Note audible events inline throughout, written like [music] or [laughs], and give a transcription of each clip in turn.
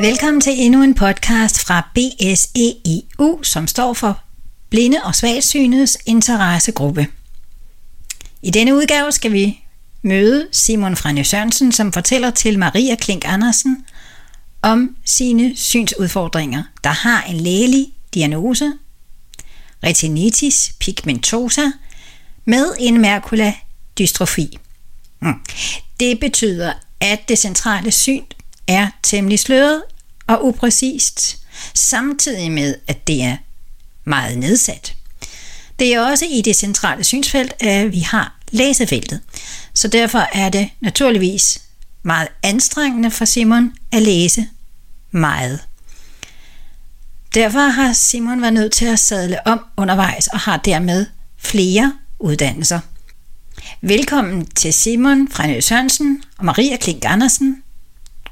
Velkommen til endnu en podcast fra BSEEU, som står for Blinde og Svagsynets Interessegruppe. I denne udgave skal vi møde Simon Franje Sørensen, som fortæller til Maria Klink Andersen om sine synsudfordringer, der har en lægelig diagnose, retinitis pigmentosa, med en merkula dystrofi. Hmm. Det betyder, at det centrale syn er temmelig sløret og upræcist, samtidig med, at det er meget nedsat. Det er også i det centrale synsfelt, at vi har læsefeltet, så derfor er det naturligvis meget anstrengende for Simon at læse meget. Derfor har Simon været nødt til at sadle om undervejs og har dermed flere uddannelser. Velkommen til Simon fra Sørensen og Maria Klink Andersen,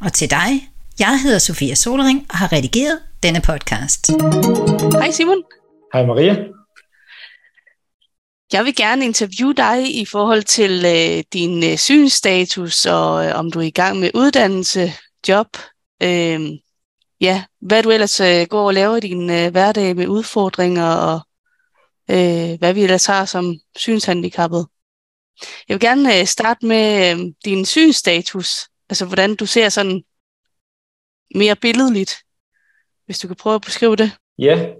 og til dig. Jeg hedder Sofia Solring og har redigeret denne podcast. Hej Simon. Hej Maria. Jeg vil gerne interviewe dig i forhold til øh, din øh, synsstatus og øh, om du er i gang med uddannelse, job. Øh, ja, hvad du ellers øh, går og laver i din øh, hverdag med udfordringer og øh, hvad vi ellers har som synshandicappet. Jeg vil gerne øh, starte med øh, din synsstatus. Altså, hvordan du ser sådan mere billedligt, hvis du kan prøve at beskrive det. Ja.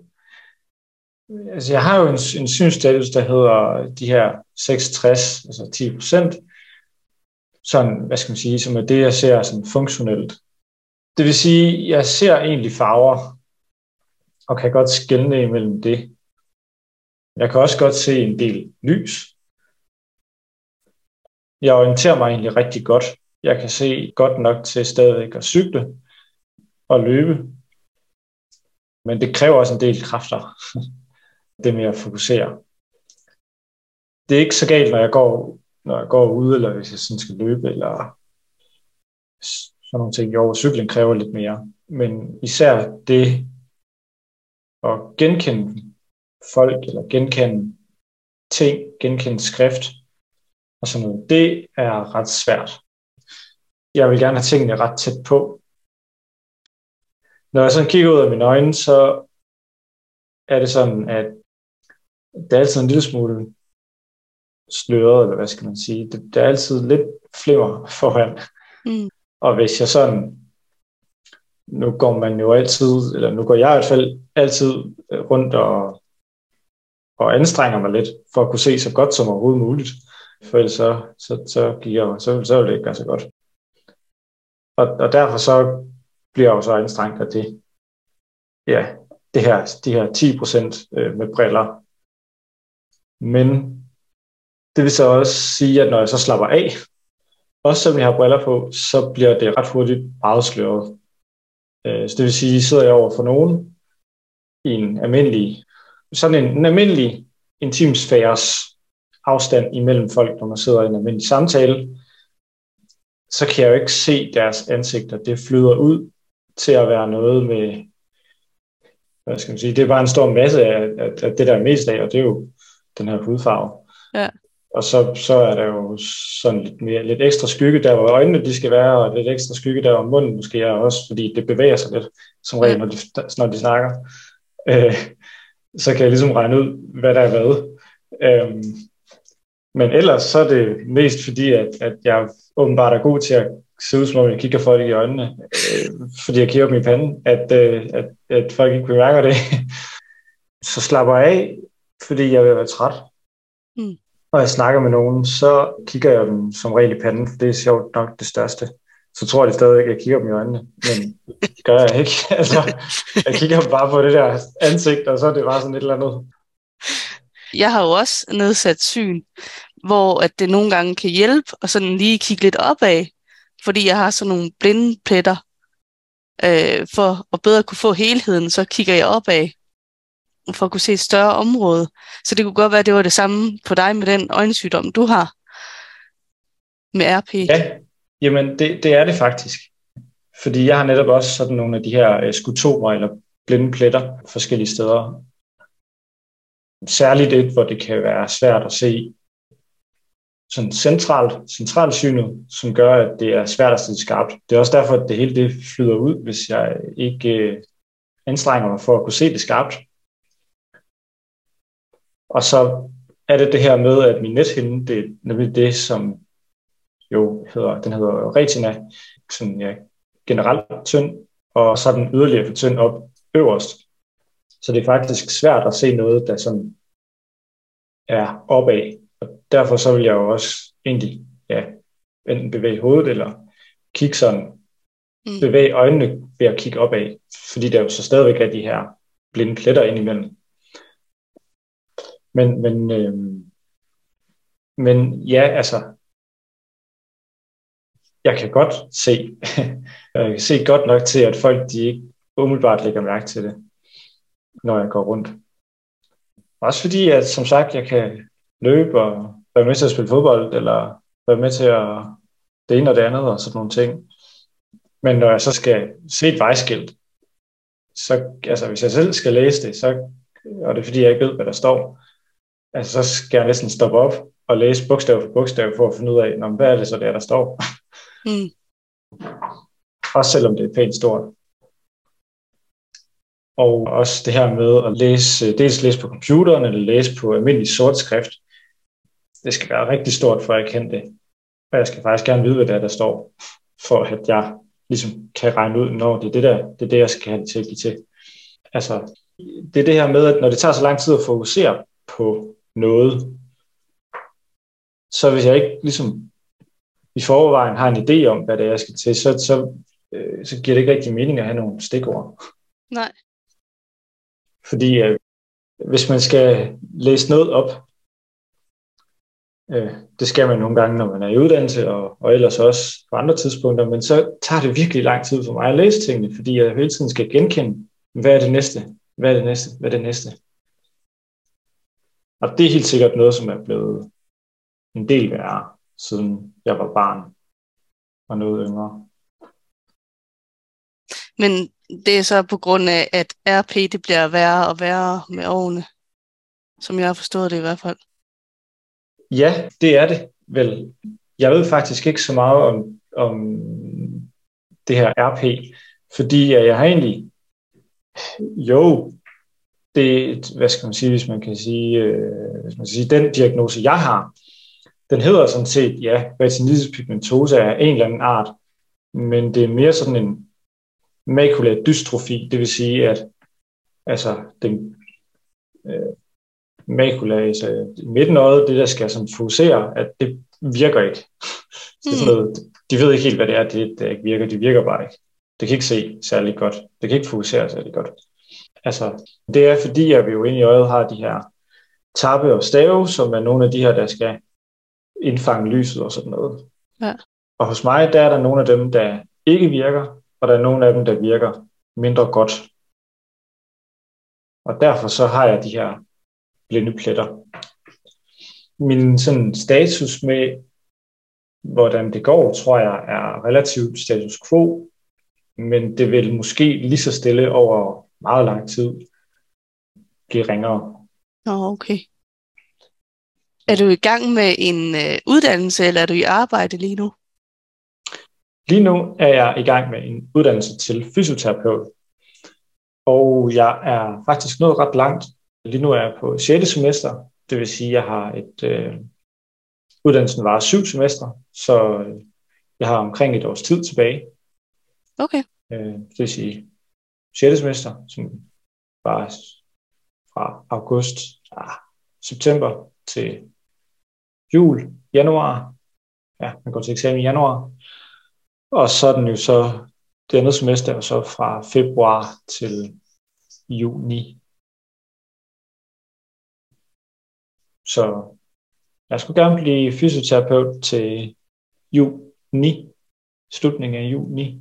Altså, jeg har jo en, en synsstatus, der hedder de her 66, altså 10 procent. Sådan, hvad skal man sige, som er det, jeg ser sådan funktionelt. Det vil sige, jeg ser egentlig farver, og kan godt skelne imellem det. Jeg kan også godt se en del lys. Jeg orienterer mig egentlig rigtig godt jeg kan se godt nok til stadigvæk at cykle at løbe. Men det kræver også en del kræfter, [laughs] det med at fokusere. Det er ikke så galt, når jeg går, når jeg går ude, eller hvis jeg sådan skal løbe, eller sådan nogle ting. Jo, cykling kræver lidt mere. Men især det at genkende folk, eller genkende ting, genkende skrift, og sådan noget, det er ret svært jeg vil gerne have tingene ret tæt på. Når jeg sådan kigger ud af mine øjne, så er det sådan, at det er altid en lille smule sløret, eller hvad skal man sige. Det, det er altid lidt flimmer foran. Mm. Og hvis jeg sådan, nu går man jo altid, eller nu går jeg i hvert fald altid rundt og, og anstrenger mig lidt, for at kunne se så godt som overhovedet muligt. For ellers så, så, så, giver, så, så vil det ikke gøre så godt. Og, og derfor så bliver jo så anstrengt af det, ja, det her, de her 10% øh, med briller. Men det vil så også sige, at når jeg så slapper af, også selvom jeg har briller på, så bliver det ret hurtigt afsløret. Øh, så det vil sige, sidder jeg over for nogen i en almindelig, sådan en, en almindelig intimsfæres afstand imellem folk, når man sidder i en almindelig samtale, så kan jeg jo ikke se deres ansigter. Det flyder ud til at være noget med, hvad skal man sige, det er bare en stor masse af, af, af det, der er mest af, og det er jo den her hudfarve. Ja. Og så, så er der jo sådan lidt, mere, lidt ekstra skygge der, hvor øjnene de skal være, og lidt ekstra skygge der, hvor munden måske er også, fordi det bevæger sig lidt, som regel, når de, når de snakker. Øh, så kan jeg ligesom regne ud, hvad der er hvad. Øh, men ellers så er det mest fordi, at, at jeg åbenbart er god til at se ud, som om jeg kigger folk i øjnene, øh, fordi jeg kigger dem i panden, at, øh, at, at folk ikke bemærker det. [laughs] så slapper jeg af, fordi jeg vil være træt. Mm. Når jeg snakker med nogen, så kigger jeg dem som regel i panden, for det er sjovt nok det største. Så tror de stadigvæk, at jeg kigger dem i øjnene, men det gør jeg ikke. [laughs] altså, jeg kigger bare på det der ansigt, og så er det bare sådan et eller andet. Jeg har jo også nedsat syn, hvor at det nogle gange kan hjælpe og sådan lige kigge lidt opad, fordi jeg har sådan nogle blinde pletter. Øh, for at bedre kunne få helheden, så kigger jeg opad for at kunne se et større område. Så det kunne godt være, at det var det samme på dig med den øjensygdom, du har med RP. Ja, jamen det, det er det faktisk. Fordi jeg har netop også sådan nogle af de her øh, skutomer eller blinde pletter forskellige steder. Særligt et, hvor det kan være svært at se sådan centralt, centralsynet, som gør, at det er svært at stille skarpt. Det er også derfor, at det hele det flyder ud, hvis jeg ikke øh, anstrenger mig for at kunne se det skarpt. Og så er det det her med, at min nethinde, det er nemlig det, som jo hedder, den hedder retina, sådan ja, generelt tynd, og så er den yderligere for tynd op øverst. Så det er faktisk svært at se noget, der sådan er opad. Derfor så vil jeg jo også egentlig ja, enten bevæge hovedet eller kigge sådan, mm. bevæge øjnene ved at kigge opad, fordi der jo så stadigvæk er de her blinde pletter indimellem. Men, men, øh, men ja, altså, jeg kan godt se, [laughs] jeg kan se godt nok til, at folk de ikke umiddelbart lægger mærke til det, når jeg går rundt. Også fordi, at som sagt, jeg kan løbe og være med til at spille fodbold, eller være med til at det ene og det andet og sådan nogle ting. Men når jeg så skal se et vejskilt, så altså, hvis jeg selv skal læse det, så, og det er fordi, jeg ikke ved, hvad der står, altså, så skal jeg næsten stoppe op og læse bogstav for bogstav for at finde ud af, hvad er det så, der, der står. Mm. [laughs] Også selvom det er pænt stort. Og også det her med at læse, dels læse på computeren eller læse på almindelig sort skrift. Det skal være rigtig stort, for at jeg kende det. Og jeg skal faktisk gerne vide, hvad der, der står, for at jeg ligesom kan regne ud, når det er det, der, det, er det jeg skal have det til at give til. Altså, det er det her med, at når det tager så lang tid at fokusere på noget, så hvis jeg ikke ligesom i forvejen har en idé om, hvad det er, jeg skal til, så, så, øh, så giver det ikke rigtig mening at have nogle stikord. Nej. Fordi øh, hvis man skal læse noget op, øh, det skal man nogle gange, når man er i uddannelse, og, og ellers også på andre tidspunkter, men så tager det virkelig lang tid for mig at læse tingene, fordi jeg hele tiden skal genkende, hvad er det næste, hvad er det næste, hvad er det næste. Og det er helt sikkert noget, som er blevet en del værre, siden jeg var barn og noget yngre. Men det er så på grund af, at RP det bliver værre og værre med årene, som jeg har forstået det i hvert fald. Ja, det er det vel. Jeg ved faktisk ikke så meget om, om det her RP, fordi jeg har egentlig, jo, det, hvad skal man sige, hvis man kan sige, øh, hvis man kan sige, den diagnose, jeg har, den hedder sådan set, ja, retinitis pigmentosa er en eller anden art, men det er mere sådan en makulær dystrofi, det vil sige, at altså, den øh, makula, altså midten øjet, det der skal sådan fokusere, at det virker ikke. Så det er sådan noget, de ved ikke helt, hvad det er, det der ikke virker. Det virker bare ikke. Det kan ikke se særlig godt. Det kan ikke fokusere særlig godt. Altså, det er fordi, at vi jo inde i øjet har de her tappe og stave, som er nogle af de her, der skal indfange lyset og sådan noget. Ja. Og hos mig, der er der nogle af dem, der ikke virker, og der er nogle af dem, der virker mindre godt. Og derfor så har jeg de her blinde pletter. Min sådan status med, hvordan det går, tror jeg er relativt status quo, men det vil måske lige så stille over meget lang tid blive ringere. Oh, okay. Er du i gang med en øh, uddannelse, eller er du i arbejde lige nu? Lige nu er jeg i gang med en uddannelse til fysioterapeut. Og jeg er faktisk nået ret langt. Lige nu er jeg på 6. semester. Det vil sige, at jeg har et... Øh, uddannelsen var syv semester, så øh, jeg har omkring et års tid tilbage. Okay. Øh, det vil sige 6. semester, som var fra august, ah, september til jul, januar. Ja, man går til eksamen i januar. Og så er den jo så, det andet semester er så fra februar til juni. Så jeg skulle gerne blive fysioterapeut til juni, slutningen af juni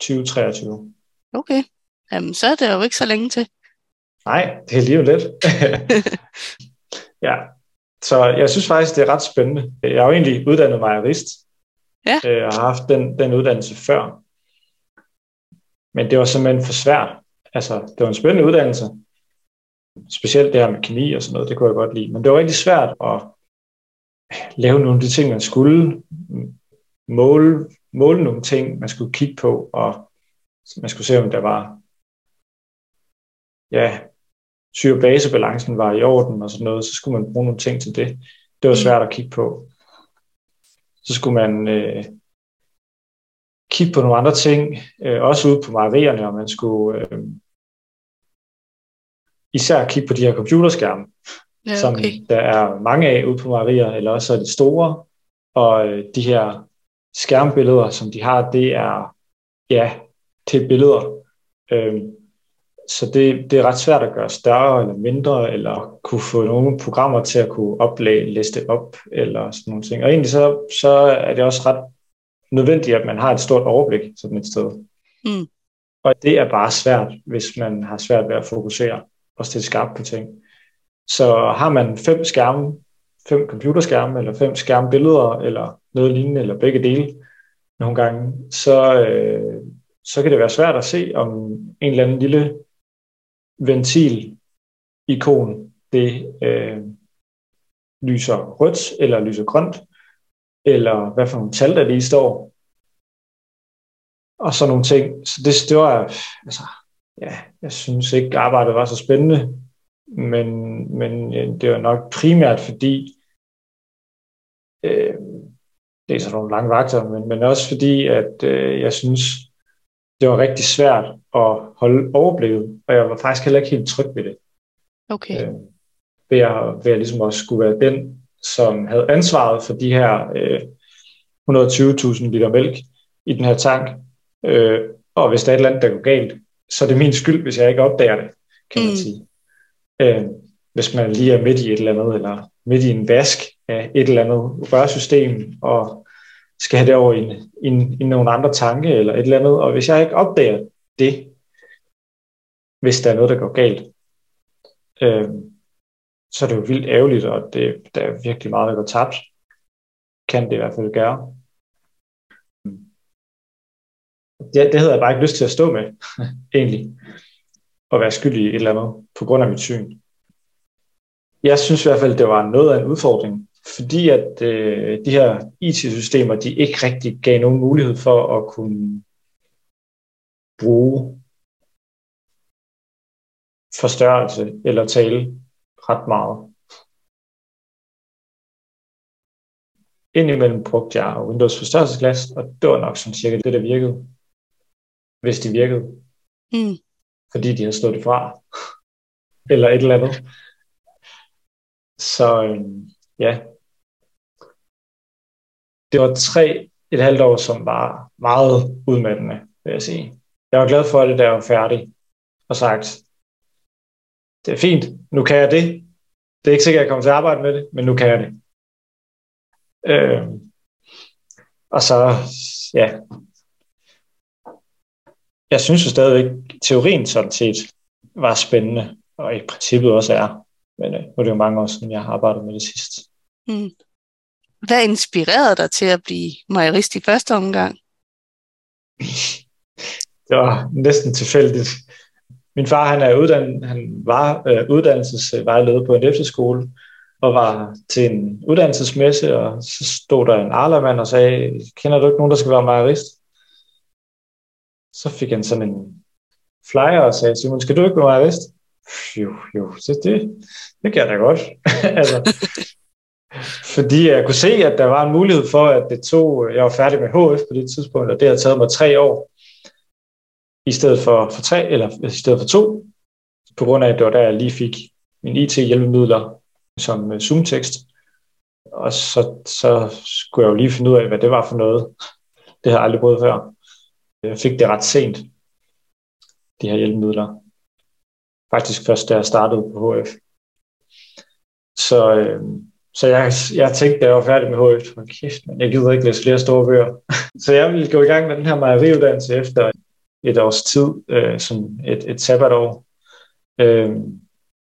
2023. Okay, Jamen, så er det jo ikke så længe til. Nej, det er lige lidt. [laughs] ja, så jeg synes faktisk, det er ret spændende. Jeg har jo egentlig uddannet mig jurist. Ja. Øh, jeg har haft den, den uddannelse før. Men det var simpelthen for svært. Altså, det var en spændende uddannelse. Specielt det her med kemi og sådan noget, det kunne jeg godt lide. Men det var rigtig svært at lave nogle af de ting, man skulle, måle, måle nogle ting, man skulle kigge på, og man skulle se, om der var, ja, syrebasebalancen var i orden og sådan noget, så skulle man bruge nogle ting til det. Det var svært at kigge på. Så skulle man øh, kigge på nogle andre ting, øh, også ude på mejerierne, og man skulle øh, især kigge på de her computerskærme, ja, okay. som der er mange af ude på mejerier, eller også er de store, og øh, de her skærmbilleder, som de har, det er, ja, til billeder. Øh, så det, det er ret svært at gøre større eller mindre, eller kunne få nogle programmer til at kunne oplæge, liste op, eller sådan nogle ting. Og egentlig så, så er det også ret nødvendigt, at man har et stort overblik sådan et sted. Mm. Og det er bare svært, hvis man har svært ved at fokusere og stille skarpt på ting. Så har man fem skærme, fem computerskærme, eller fem skærmbilleder, eller noget lignende, eller begge dele nogle gange, så, øh, så kan det være svært at se, om en eller anden lille ventil-ikon, det øh, lyser rødt eller lyser grønt, eller hvad for nogle tal, der lige står, og sådan nogle ting. Så det, det var, altså, ja, jeg synes ikke, arbejdet var så spændende, men, men det var nok primært fordi, øh, det er sådan nogle lange vagter, men, men også fordi, at øh, jeg synes, det var rigtig svært at holde overblikket, og jeg var faktisk heller ikke helt tryg ved det. Okay. Øh, ved, at, ved at ligesom også skulle være den, som havde ansvaret for de her øh, 120.000 liter mælk i den her tank. Øh, og hvis der er et eller andet, der går galt, så er det min skyld, hvis jeg ikke opdager det, kan man mm. sige. Øh, hvis man lige er midt i et eller andet, eller midt i en vask af et eller andet rørsystem, og skal have det over i, en, i, en, i nogle andre tanke, eller et eller andet. Og hvis jeg ikke opdager det, hvis der er noget, der går galt, øh, så er det jo vildt ærgerligt, og det, der er virkelig meget, der går tabt. Kan det i hvert fald gøre. Det, det havde jeg bare ikke lyst til at stå med, [laughs] egentlig. Og være skyldig i et eller andet, på grund af mit syn. Jeg synes i hvert fald, det var noget af en udfordring, fordi at øh, de her IT-systemer, de ikke rigtig gav nogen mulighed for at kunne bruge forstørrelse eller tale ret meget. Indimellem brugte jeg Windows forstørrelsesglas, og det var nok sådan cirka det, der virkede. Hvis de virkede. Mm. Fordi de havde slået det fra. eller et eller andet. Så øhm, ja. Det var tre et halvt år, som var meget udmattende, vil jeg sige. Jeg var glad for, at det der var færdig og sagt, det er fint, nu kan jeg det. Det er ikke sikkert, at jeg kommer til at arbejde med det, men nu kan jeg det. Øh, og så, ja, jeg synes jo stadigvæk, teorien sådan set var spændende, og i princippet også er. Men øh, nu er det jo mange år siden, jeg har arbejdet med det sidst. Mm. Hvad inspirerede dig til at blive mejerist i første omgang? [laughs] det var næsten tilfældigt. Min far han er uddannet, han var øh, uddannelsesvejleder på en efterskole, og var til en uddannelsesmesse, og så stod der en arlermand og sagde, kender du ikke nogen, der skal være mejerist? Så fik han sådan en flyer og sagde, Simon, skal du ikke være mejerist? Jo, jo, så det, det kan jeg da godt. [laughs] altså, fordi jeg kunne se, at der var en mulighed for, at det tog, jeg var færdig med HF på det tidspunkt, og det har taget mig tre år, i stedet for, for tre, eller i stedet for to, på grund af, at det var der, jeg lige fik min e IT-hjælpemidler som øh, Zoom-tekst. Og så, så skulle jeg jo lige finde ud af, hvad det var for noget. Det har jeg aldrig prøvet før. Jeg fik det ret sent, de her hjælpemidler. Faktisk først, da jeg startede på HF. Så, øh, så jeg, jeg tænkte, da jeg var færdig med HF, for kæft, men jeg gider ikke læse flere store bøger. [laughs] så jeg ville gå i gang med den her mejeriuddannelse efter et års tid, øh, som et, et sabbatår. Øh,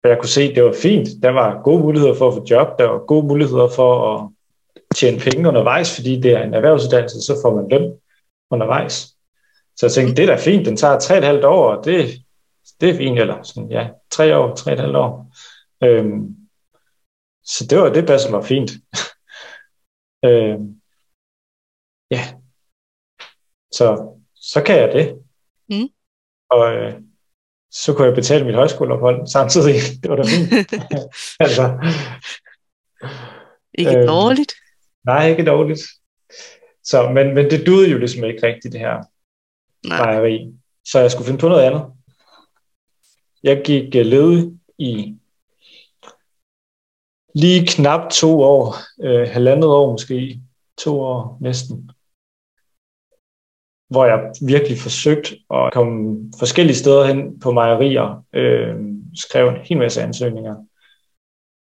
og jeg kunne se, at det var fint. Der var gode muligheder for at få job, der var gode muligheder for at tjene penge undervejs, fordi det er en erhvervsuddannelse, så får man løn undervejs. Så jeg tænkte, det er da fint, den tager tre et halvt år, og det, det er fint, eller sådan, ja, tre år, tre et halvt år. Øhm, så det var det, der var fint. [laughs] Øh, ja, så, så kan jeg det. Mm. Og øh, så kunne jeg betale mit højskoleophold samtidig. [laughs] Det var da fint. [laughs] altså, Ikke Øhm, dårligt. nej, ikke dårligt. Så, men, men det duede jo ligesom ikke rigtigt, det her Nej. Så jeg skulle finde på noget andet. Jeg gik øh, ledig i lige knap to år, øh, halvandet år måske, to år næsten, hvor jeg virkelig forsøgte at komme forskellige steder hen på mejerier, øh, skrev en hel masse ansøgninger.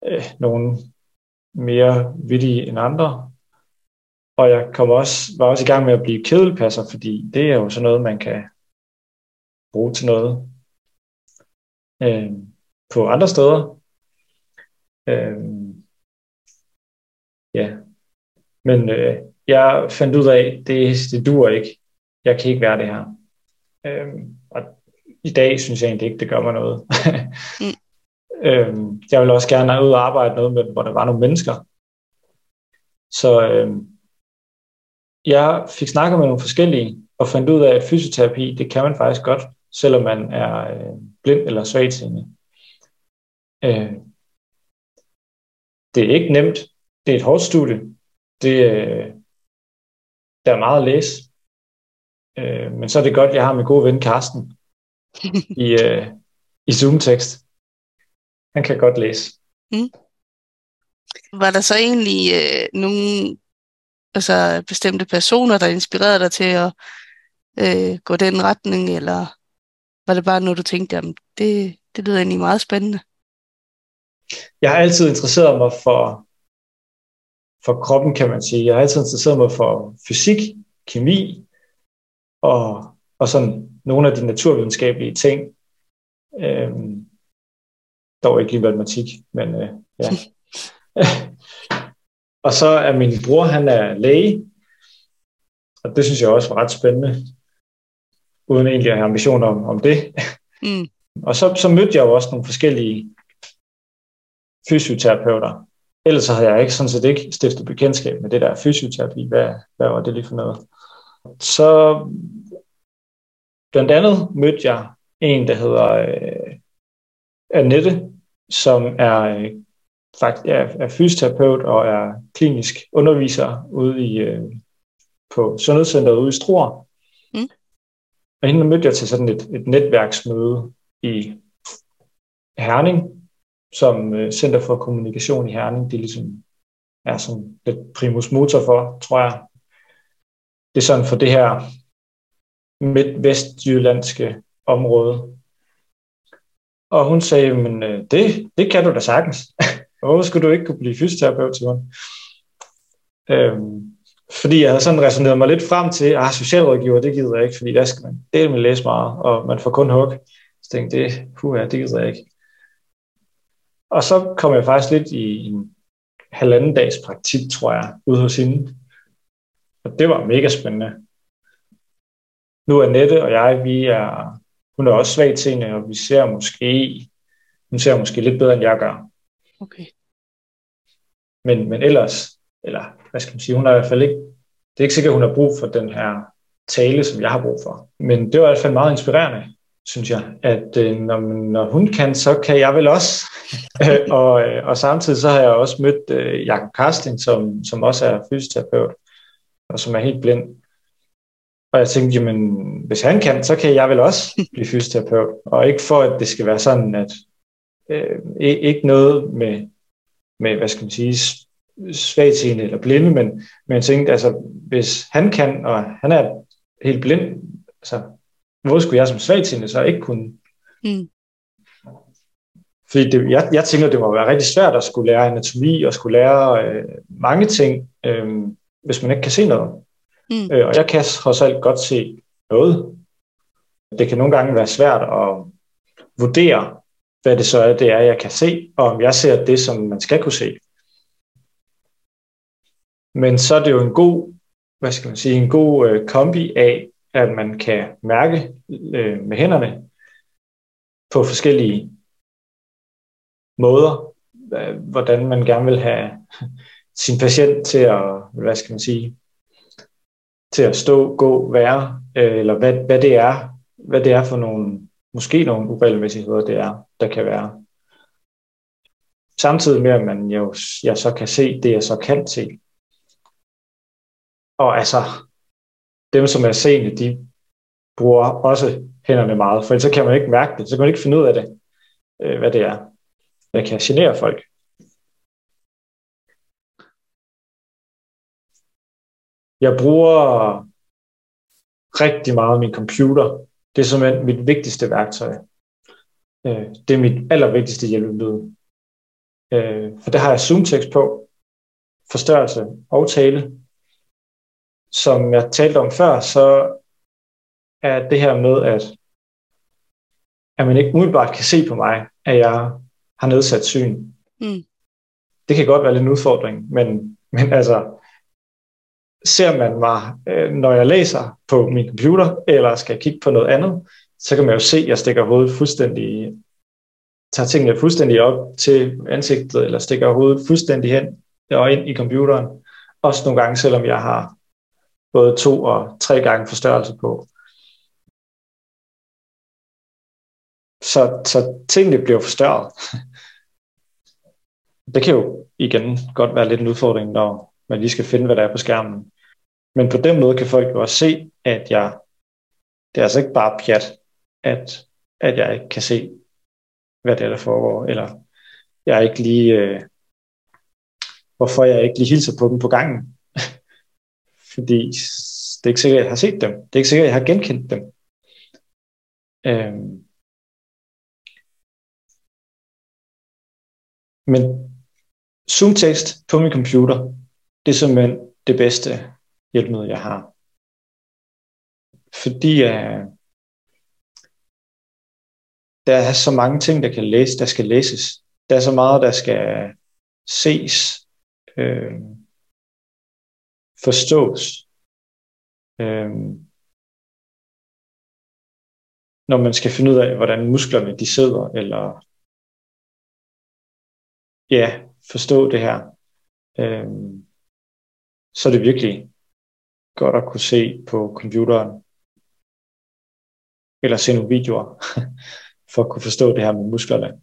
Øh, nogle mere vittige end andre. Og jeg kom også, var også i gang med at blive kedelpasser, fordi det er jo sådan noget, man kan bruge til noget øh, på andre steder. Øh, ja. Men øh, jeg fandt ud af, det, det duer ikke. Jeg kan ikke være det her. Øh, og i dag synes jeg egentlig ikke, det gør mig noget. [laughs] Mm. [laughs] øh, jeg vil også gerne ud og arbejde noget med, hvor der var nogle mennesker. Så øh, jeg fik snakket med nogle forskellige, og fandt ud af, at fysioterapi, det kan man faktisk godt, selvom man er øh, blind eller svagtseende. Øh, det er ikke nemt. Det er et hårdt studie. Det, øh, der er meget at læse. Øh, men så er det godt, at jeg har min gode ven Karsten [laughs] i, øh, i Zoom-tekst. Han kan godt læse. Var der så egentlig øh, nogle altså, bestemte personer, der inspirerede dig til at øh, gå den retning, eller var det bare noget, du tænkte, jamen, det, det lyder egentlig meget spændende? Jeg har altid interesseret mig for, for kroppen, kan man sige. Jeg har altid interesseret mig for fysik, kemi og, og sådan nogle af de naturvidenskabelige ting. Øhm, dog ikke lige matematik, men øh, ja. [laughs] [laughs] og så er min bror, han er læge, og det synes jeg også var ret spændende, uden egentlig at have ambitioner om, om det. Mm. Og så, så mødte jeg jo også nogle forskellige fysioterapeuter. Ellers havde jeg ikke sådan set ikke stiftet bekendtskab med det der fysioterapi. Hvad, hvad var det lige for noget? Så blandt andet mødte jeg en, der hedder øh, Annette, som er faktisk er, er fysioterapeut og er klinisk underviser ude i øh, på Sundhedscenteret ude i Struer. Mm. Og hende mødte jeg til sådan et, et netværksmøde i Herning, som øh, Center for Kommunikation i Herning, det ligesom er sådan lidt primus motor for, tror jeg. Det er sådan for det her midt-vestjyllandske område. Og hun sagde, men øh, det, det kan du da sagtens. [laughs] Hvorfor skulle du ikke kunne blive fysioterapeut til? Øhm, fordi jeg havde sådan resoneret mig lidt frem til, at ah, socialrådgiver, det gider jeg ikke, fordi der skal man dele med læse meget, og man får kun hug. Så tænkte jeg, det, puha, det gider jeg ikke. Og så kom jeg faktisk lidt i en halvanden dags praktik, tror jeg, ude hos hende. Og det var mega spændende. Nu er Nette og jeg, vi er, hun er også svagtseende, og vi ser måske, hun ser måske lidt bedre, end jeg gør. Okay. Men, men ellers, eller hvad skal man sige, hun har i hvert fald ikke, det er ikke sikkert, at hun har brug for den her tale, som jeg har brug for. Men det var i hvert fald meget inspirerende, synes jeg, at øh, når, når hun kan, så kan jeg vel også. [laughs] og, øh, og samtidig så har jeg også mødt øh, Jakob Karsting, som, som også er fysioterapeut, og som er helt blind. Og jeg tænkte, jamen, hvis han kan, så kan jeg vel også blive [laughs] fysioterapeut. Og ikke for, at det skal være sådan, at øh, ikke noget med, med, hvad skal man sige, svagtseende eller blinde, men, men jeg tænkte, altså, hvis han kan, og han er helt blind, altså, hvor skulle jeg som svagtseende så ikke kunne? Mm. Fordi det, jeg, jeg tænker, det må være rigtig svært at skulle lære anatomi og skulle lære øh, mange ting, øh, hvis man ikke kan se noget. Mm. Øh, og jeg kan trods alt godt se noget. Det kan nogle gange være svært at vurdere, hvad det så er, det er, jeg kan se, og om jeg ser det, som man skal kunne se. Men så er det jo en god, hvad skal man sige, en god øh, kombi af, at man kan mærke øh, med hænderne på forskellige måder, øh, hvordan man gerne vil have [laughs] sin patient til at, hvad skal man sige, til at stå, gå, være, øh, eller hvad, hvad det er, hvad det er for nogle, måske nogle uregelmæssigheder, det er, der kan være. Samtidig med, at man jo, jeg så kan se det, jeg så kan se. Og altså, dem, som er seende, de bruger også hænderne meget, for ellers så kan man ikke mærke det, så kan man ikke finde ud af det, øh, hvad det er, der kan genere folk. Jeg bruger rigtig meget min computer. Det er simpelthen mit vigtigste værktøj. Øh, det er mit allervigtigste hjælpemiddel. Øh, for der har jeg zoomtekst på, forstørrelse og tale. Som jeg talte om før, så er det her med, at, at man ikke umiddelbart kan se på mig, at jeg har nedsat syn. Mm. Det kan godt være lidt en udfordring, men, men altså, ser man mig, øh, når jeg læser på min computer, eller skal kigge på noget andet, så kan man jo se, at jeg stikker hovedet fuldstændig, tager tingene fuldstændig op til ansigtet, eller stikker hovedet fuldstændig hen og ind i computeren. Også nogle gange, selvom jeg har både to og tre gange forstørrelse på. Så, så tingene bliver forstørret. Det kan jo igen godt være lidt en udfordring, når man lige skal finde, hvad der er på skærmen. Men på den måde kan folk jo også se, at jeg, det er altså ikke bare pjat, at, at jeg ikke kan se, hvad det er, der foregår, eller jeg er ikke lige, øh, hvorfor jeg ikke lige hilser på dem på gangen. [laughs] Fordi det er ikke sikkert, at jeg har set dem. Det er ikke sikkert, at jeg har genkendt dem. Øhm. Men zoom-tekst på min computer, det er simpelthen det bedste hjælpemiddel, jeg har. Fordi uh, der er så mange ting, der kan læse, der skal læses. Der er så meget, der skal ses, øh, forstås. Øh, når man skal finde ud af, hvordan musklerne de sidder, eller ja, forstå det her, øh, så er det virkelig godt at kunne se på computeren, eller se nogle videoer, [laughs] for at kunne forstå det her med musklerne.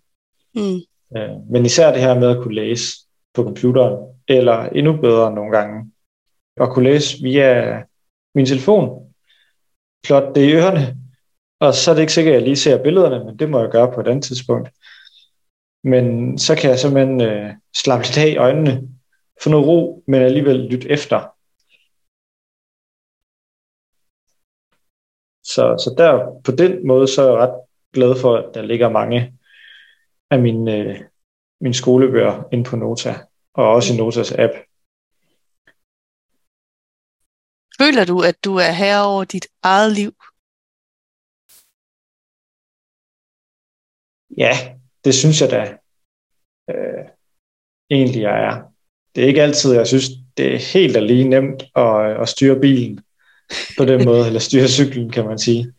Mm. Øh, men især det her med at kunne læse på computeren, eller endnu bedre nogle gange, at kunne læse via min telefon, plot det i ørerne, og så er det ikke sikkert, at jeg lige ser billederne, men det må jeg gøre på et andet tidspunkt. Men så kan jeg simpelthen øh, slappe lidt af i øjnene, få noget ro, men alligevel lytte efter. Så, så der, på den måde, så er jeg ret glad for, at der ligger mange af mine, øh, mine skolebøger ind på Nota, og også i Notas app. Føler du, at du er her over dit eget liv? Ja, det synes jeg da øh, egentlig, jeg er. Det er ikke altid, jeg synes, det er helt alene nemt at, at styre bilen på den måde, [laughs] eller styre cyklen, kan man sige.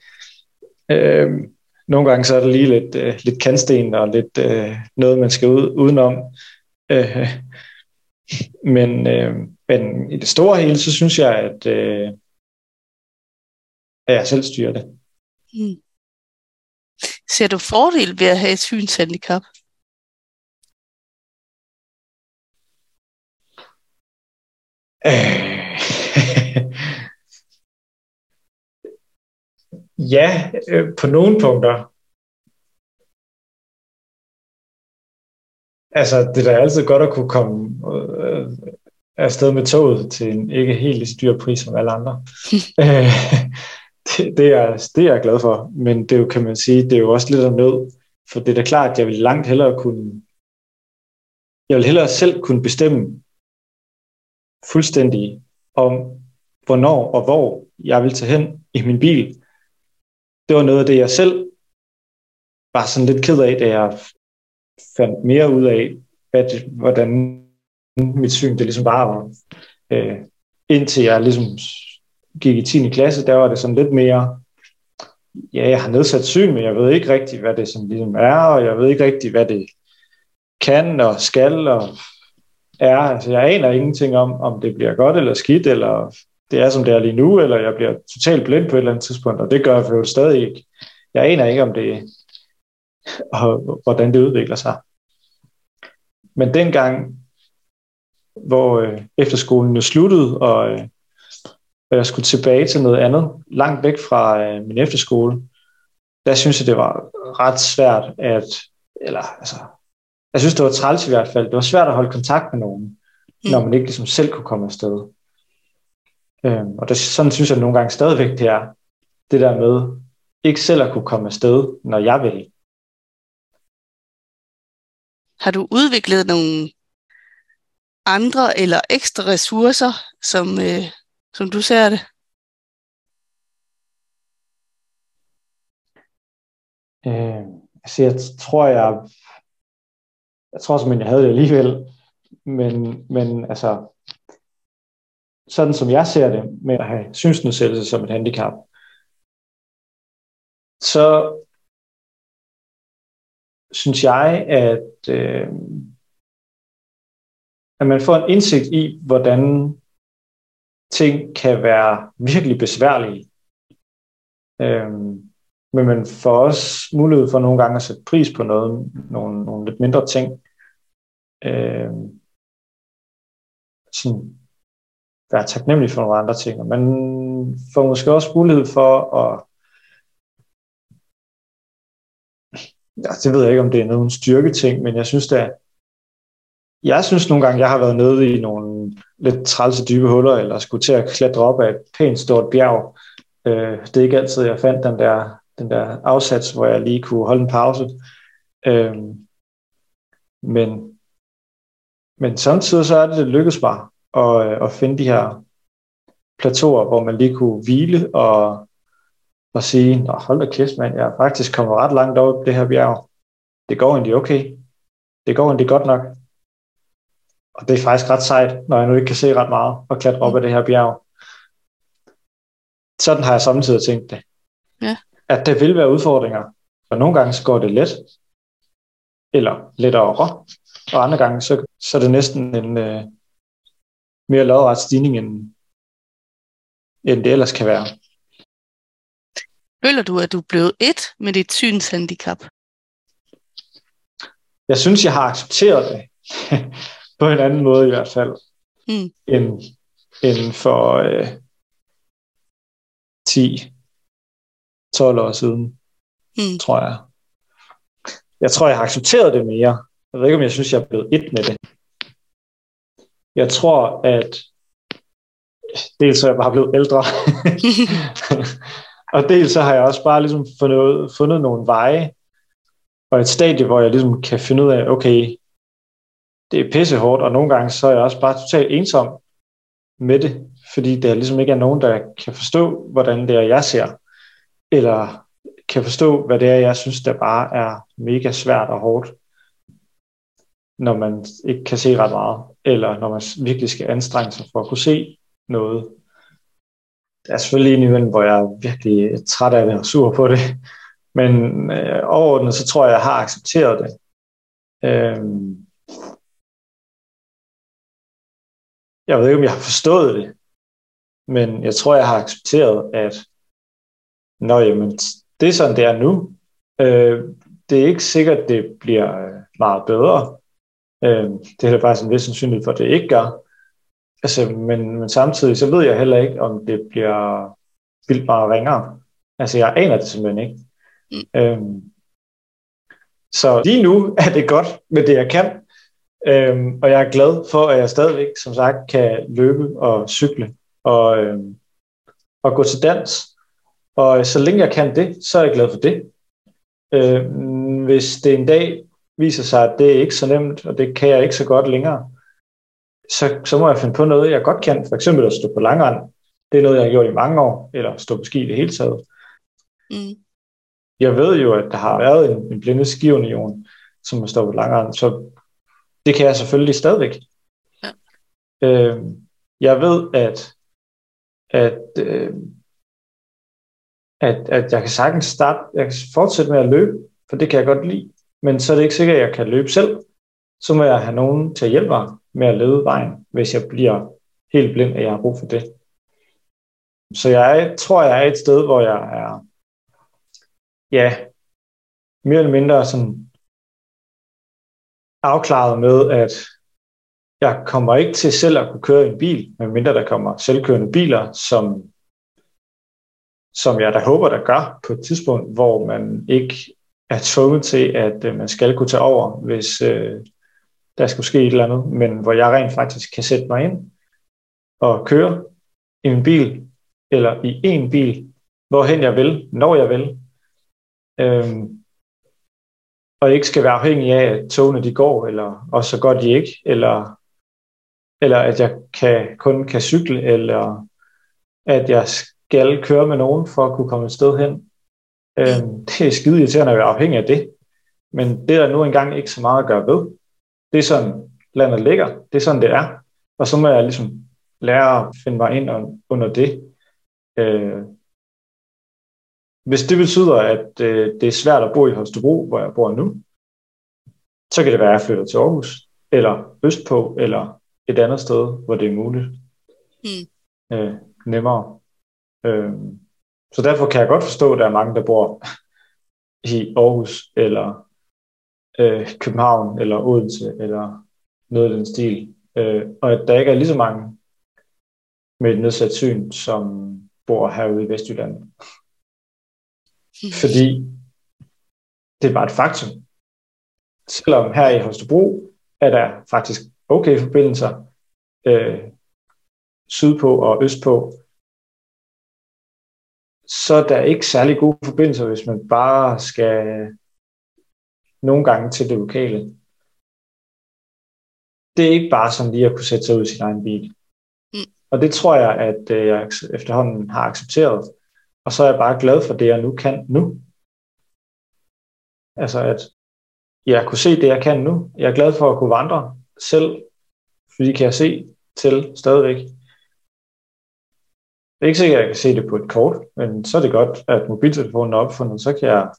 Øh, nogle gange så er det lige lidt, øh, lidt kantsten og lidt øh, noget, man skal ud, udenom. Øh, men, øh, men i det store hele, så synes jeg, at, øh, at jeg selv styrer det. Mm. Ser du fordel ved at have et synshandicap? Øh, [laughs] ja, øh, på nogle punkter. Altså, det er da altid godt at kunne komme øh, afsted med toget til en ikke helt lige dyr pris som alle andre. [laughs] Øh, [laughs] det, det, er, det er jeg glad for, men det er jo, kan man sige, det er jo også lidt af nød, for det er da klart, at jeg vil langt hellere kunne, jeg vil hellere selv kunne bestemme, fuldstændig om, hvornår og hvor jeg vil tage hen i min bil. Det var noget af det, jeg selv var sådan lidt ked af, da jeg fandt mere ud af, hvad det, hvordan mit syn det ligesom bare var. Øh, indtil jeg ligesom gik i 10. klasse, der var det sådan lidt mere, ja, jeg har nedsat syn, men jeg ved ikke rigtigt, hvad det sådan ligesom er, og jeg ved ikke rigtigt, hvad det kan og skal, og er. Altså, jeg aner ingenting om, om det bliver godt eller skidt, eller det er, som det er lige nu, eller jeg bliver totalt blind på et eller andet tidspunkt, og det gør jeg jo stadig ikke. Jeg aner ikke, om det og hvordan det udvikler sig. Men dengang, hvor øh, efterskolen jo sluttede, og øh, jeg skulle tilbage til noget andet, langt væk fra øh, min efterskole, der synes jeg, det var ret svært at, eller altså, jeg synes, det var træls i hvert fald. Det var svært at holde kontakt med nogen, mm. når man ikke ligesom selv kunne komme afsted. Øhm, og det, sådan synes jeg nogle gange stadigvæk, det er det der med, ikke selv at kunne komme afsted, når jeg vil. Har du udviklet nogle andre eller ekstra ressourcer, som, øh, som du ser det? Øh, altså jeg tror, jeg, jeg tror simpelthen, jeg havde det alligevel. Men, men altså, sådan som jeg ser det, med at have synsnedsættelse som et handicap, så synes jeg, at, øh, at man får en indsigt i, hvordan ting kan være virkelig besværlige. Øh, men man får også mulighed for nogle gange at sætte pris på noget, nogle, nogle lidt mindre ting. Øh, sådan være taknemmelig for nogle andre ting. Og man får måske også mulighed for at ja, det ved jeg ikke, om det er nogen styrke ting, men jeg synes da, jeg synes nogle gange, jeg har været nede i nogle lidt trælse dybe huller, eller skulle til at klatre op af et pænt stort bjerg. Øh, det er ikke altid, jeg fandt den der, den der afsats, hvor jeg lige kunne holde en pause. Øh, men, men samtidig så er det, det lykkedes mig at, at finde de her plateauer, hvor man lige kunne hvile og og sige, Nå, hold da kæft mand, jeg er faktisk kommet ret langt op det her bjerg. Det går egentlig okay. Det går egentlig godt nok. Og det er faktisk ret sejt, når jeg nu ikke kan se ret meget og klatre op ad det her bjerg. Sådan har jeg samtidig tænkt det. Ja. At der vil være udfordringer. Og nogle gange så går det let. Eller lettere. Og andre gange så, så er det næsten en uh, mere lodret stigning, end, end det ellers kan være. Føler du, at du er blevet et med dit synshandicap? Jeg synes, jeg har accepteret det. [laughs] på en anden måde i hvert fald. Mm. End, end for øh, 10-12 år siden, mm. tror jeg. Jeg tror, jeg har accepteret det mere. Jeg ved ikke, om jeg synes, jeg er blevet et med det. Jeg tror, at dels er jeg bare blevet ældre. [laughs] Og dels så har jeg også bare ligesom fundet, fundet nogle veje, og et stadie, hvor jeg ligesom kan finde ud af, okay, det er pissehårdt, og nogle gange så er jeg også bare totalt ensom med det, fordi der ligesom ikke er nogen, der kan forstå, hvordan det er, jeg ser, eller kan forstå, hvad det er, jeg synes, der bare er mega svært og hårdt, når man ikke kan se ret meget, eller når man virkelig skal anstrenge sig for at kunne se noget der er selvfølgelig indimellem, hvor jeg er virkelig træt af det og sur på det. Men øh, overordnet, så tror jeg, jeg har accepteret det. Øhm, jeg ved ikke, om jeg har forstået det, men jeg tror, jeg har accepteret, at Nå, jamen, det er sådan, det er nu. Øh, det er ikke sikkert, det bliver meget bedre. Øh, det er der faktisk en vis sandsynlighed for, at det ikke gør. Altså, men, men samtidig så ved jeg heller ikke, om det bliver vildt meget ringere. Altså, jeg aner det simpelthen ikke. Mm. Øhm, så lige nu [laughs] er det godt med det, jeg kan. Øhm, og jeg er glad for, at jeg stadigvæk, som sagt, kan løbe og cykle og, øhm, og gå til dans. Og så længe jeg kan det, så er jeg glad for det. Øhm, hvis det en dag viser sig, at det er ikke så nemt, og det kan jeg ikke så godt længere, så, så må jeg finde på noget, jeg godt kan. For eksempel at stå på langrand. Det er noget, jeg har gjort i mange år, eller stå på ski i det hele taget. Mm. Jeg ved jo, at der har været en, en blinde skiunion, som har stået på langrand, så det kan jeg selvfølgelig stadigvæk. Ja. Øh, jeg ved, at, at, øh, at, at jeg kan sagtens starte, jeg kan fortsætte med at løbe, for det kan jeg godt lide, men så er det ikke sikkert, at jeg kan løbe selv. så må jeg have nogen til at hjælpe mig med at lede vejen, hvis jeg bliver helt blind, at jeg har brug for det. Så jeg tror, jeg er et sted, hvor jeg er, ja, mere eller mindre sådan afklaret med, at jeg kommer ikke til selv at kunne køre en bil, medmindre der kommer selvkørende biler, som, som jeg da håber, der gør på et tidspunkt, hvor man ikke er tvunget til, at øh, man skal kunne tage over, hvis øh, der skulle ske et eller andet, men hvor jeg rent faktisk kan sætte mig ind og køre i en bil, eller i en bil, hvorhen jeg vil, når jeg vil. Øhm, og ikke skal være afhængig af, at togene de går, eller også så godt de ikke, eller, eller at jeg kan, kun kan cykle, eller at jeg skal køre med nogen for at kunne komme et sted hen. Øhm, [laughs] det er skide irriterende at være afhængig af det. Men det er der nu engang ikke så meget at gøre ved. Det er sådan, landet ligger. Det er sådan, det er. Og så må jeg ligesom lære at finde mig ind under det. Øh, hvis det betyder, at øh, det er svært at bo i Holstebro, hvor jeg bor nu, så kan det være, at jeg flytter til Aarhus, eller Østpå, eller et andet sted, hvor det er muligt. Mm. Øh, nemmere. Øh, så derfor kan jeg godt forstå, at der er mange, der bor i Aarhus, eller øh, København, eller Odense, eller noget af den stil. Øh, og at der ikke er lige så mange med et nedsat syn, som bor herude i Vestjylland. [laughs] Fordi det er bare et faktum. Selvom her i Holstebro er der faktisk okay forbindelser øh, sydpå og østpå, så er der ikke særlig gode forbindelser, hvis man bare skal nogle gange til det lokale. Det er ikke bare sådan lige at kunne sætte sig ud i sin egen bil. Mm. Og det tror jeg, at øh, jeg efterhånden har accepteret. Og så er jeg bare glad for det, jeg nu kan nu. Altså at jeg kunne se det, jeg kan nu. Jeg er glad for at kunne vandre selv, fordi kan jeg se til stadigvæk. Det er ikke sikkert, at jeg kan se det på et kort, men så er det godt, at mobiltelefonen er opfundet, så kan jeg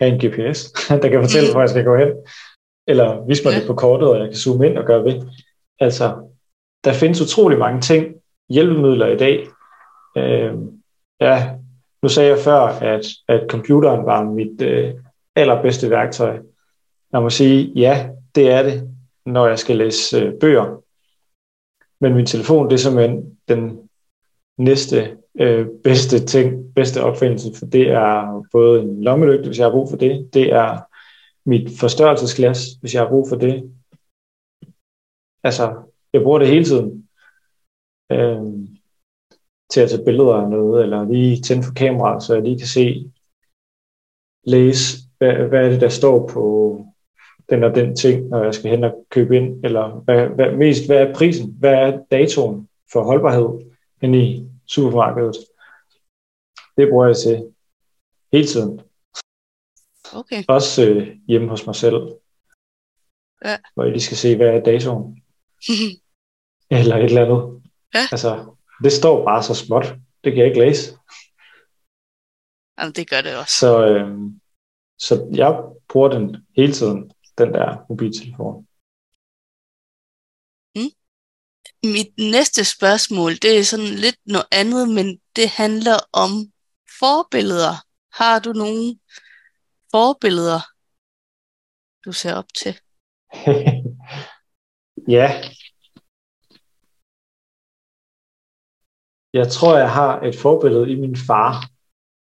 have en GPS, [laughs] der kan fortælle, hvor jeg skal gå hen. Eller vise mig ja. det på kortet, og jeg kan zoome ind og gøre ved. Altså, der findes utrolig mange ting, hjælpemidler i dag, øh, Ja, nu sagde jeg før, at, at computeren var mit øh, allerbedste værktøj. Jeg må sige, ja, det er det, når jeg skal læse øh, bøger. Men min telefon, det er simpelthen den næste øh, bedste ting, bedste opfindelse, for det er både en lommelygte, hvis jeg har brug for det. Det er mit forstørrelsesglas, hvis jeg har brug for det. Altså, jeg bruger det hele tiden. Øh, til at tage billeder af noget, eller lige tænde for kameraet, så jeg lige kan se, læse, hvad, hvad er det, der står på den og den ting, når jeg skal hen og købe ind, eller hvad, hvad, mest, hvad er prisen, hvad er datoen for holdbarhed ind i supermarkedet. Det bruger jeg til hele tiden. Okay. Også øh, hjemme hos mig selv. Ja. Hvor jeg lige skal se, hvad er datoen. [laughs] eller et eller andet. Ja. Altså, det står bare så småt. Det kan jeg ikke læse. Jamen, det gør det også. Så, øh, så jeg bruger den hele tiden, den der mobiltelefon. Mit næste spørgsmål, det er sådan lidt noget andet, men det handler om forbilleder. Har du nogle forbilleder, du ser op til? [laughs] ja, Jeg tror, jeg har et forbillede i min far,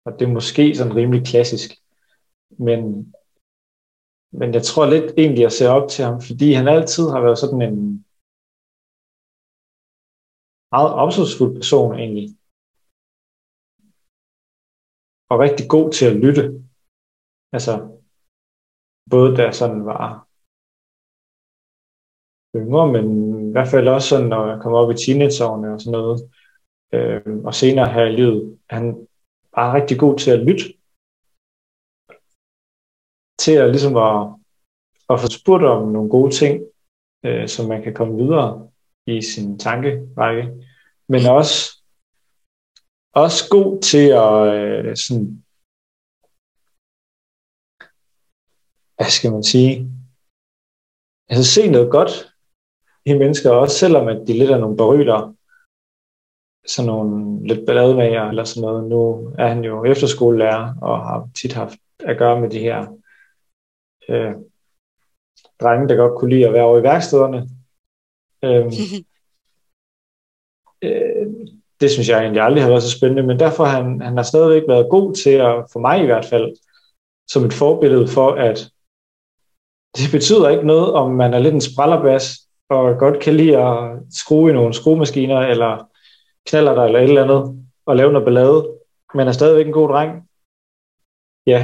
og det er måske sådan rimelig klassisk. Men, men jeg tror lidt egentlig, jeg ser op til ham, fordi han altid har været sådan en meget omsorgsfuld person egentlig. Og rigtig god til at lytte. Altså, både da sådan var yngre, men i hvert fald også sådan, når jeg kom op i teenageårene og sådan noget øh, og senere her i livet, han var rigtig god til at lytte, til at ligesom at, at få spurgt om nogle gode ting, øh, så man kan komme videre i sin tankerække, men også også god til at øh, sådan, hvad skal man sige, altså, se noget godt i mennesker, også selvom at de lidt er nogle beryler, sådan nogle lidt ballademager eller sådan noget. Nu er han jo efterskolelærer og har tit haft at gøre med de her øh, drenge, der godt kunne lide at være over i værkstederne. Øh, [laughs] øh, det synes jeg egentlig aldrig har været så spændende, men derfor han, han har stadigvæk været god til at, for mig i hvert fald, som et forbillede for, at det betyder ikke noget, om man er lidt en sprallerbas, og godt kan lide at skrue i nogle skruemaskiner, eller knaller der eller et eller andet, og lave noget ballade, men er stadigvæk en god dreng. Ja,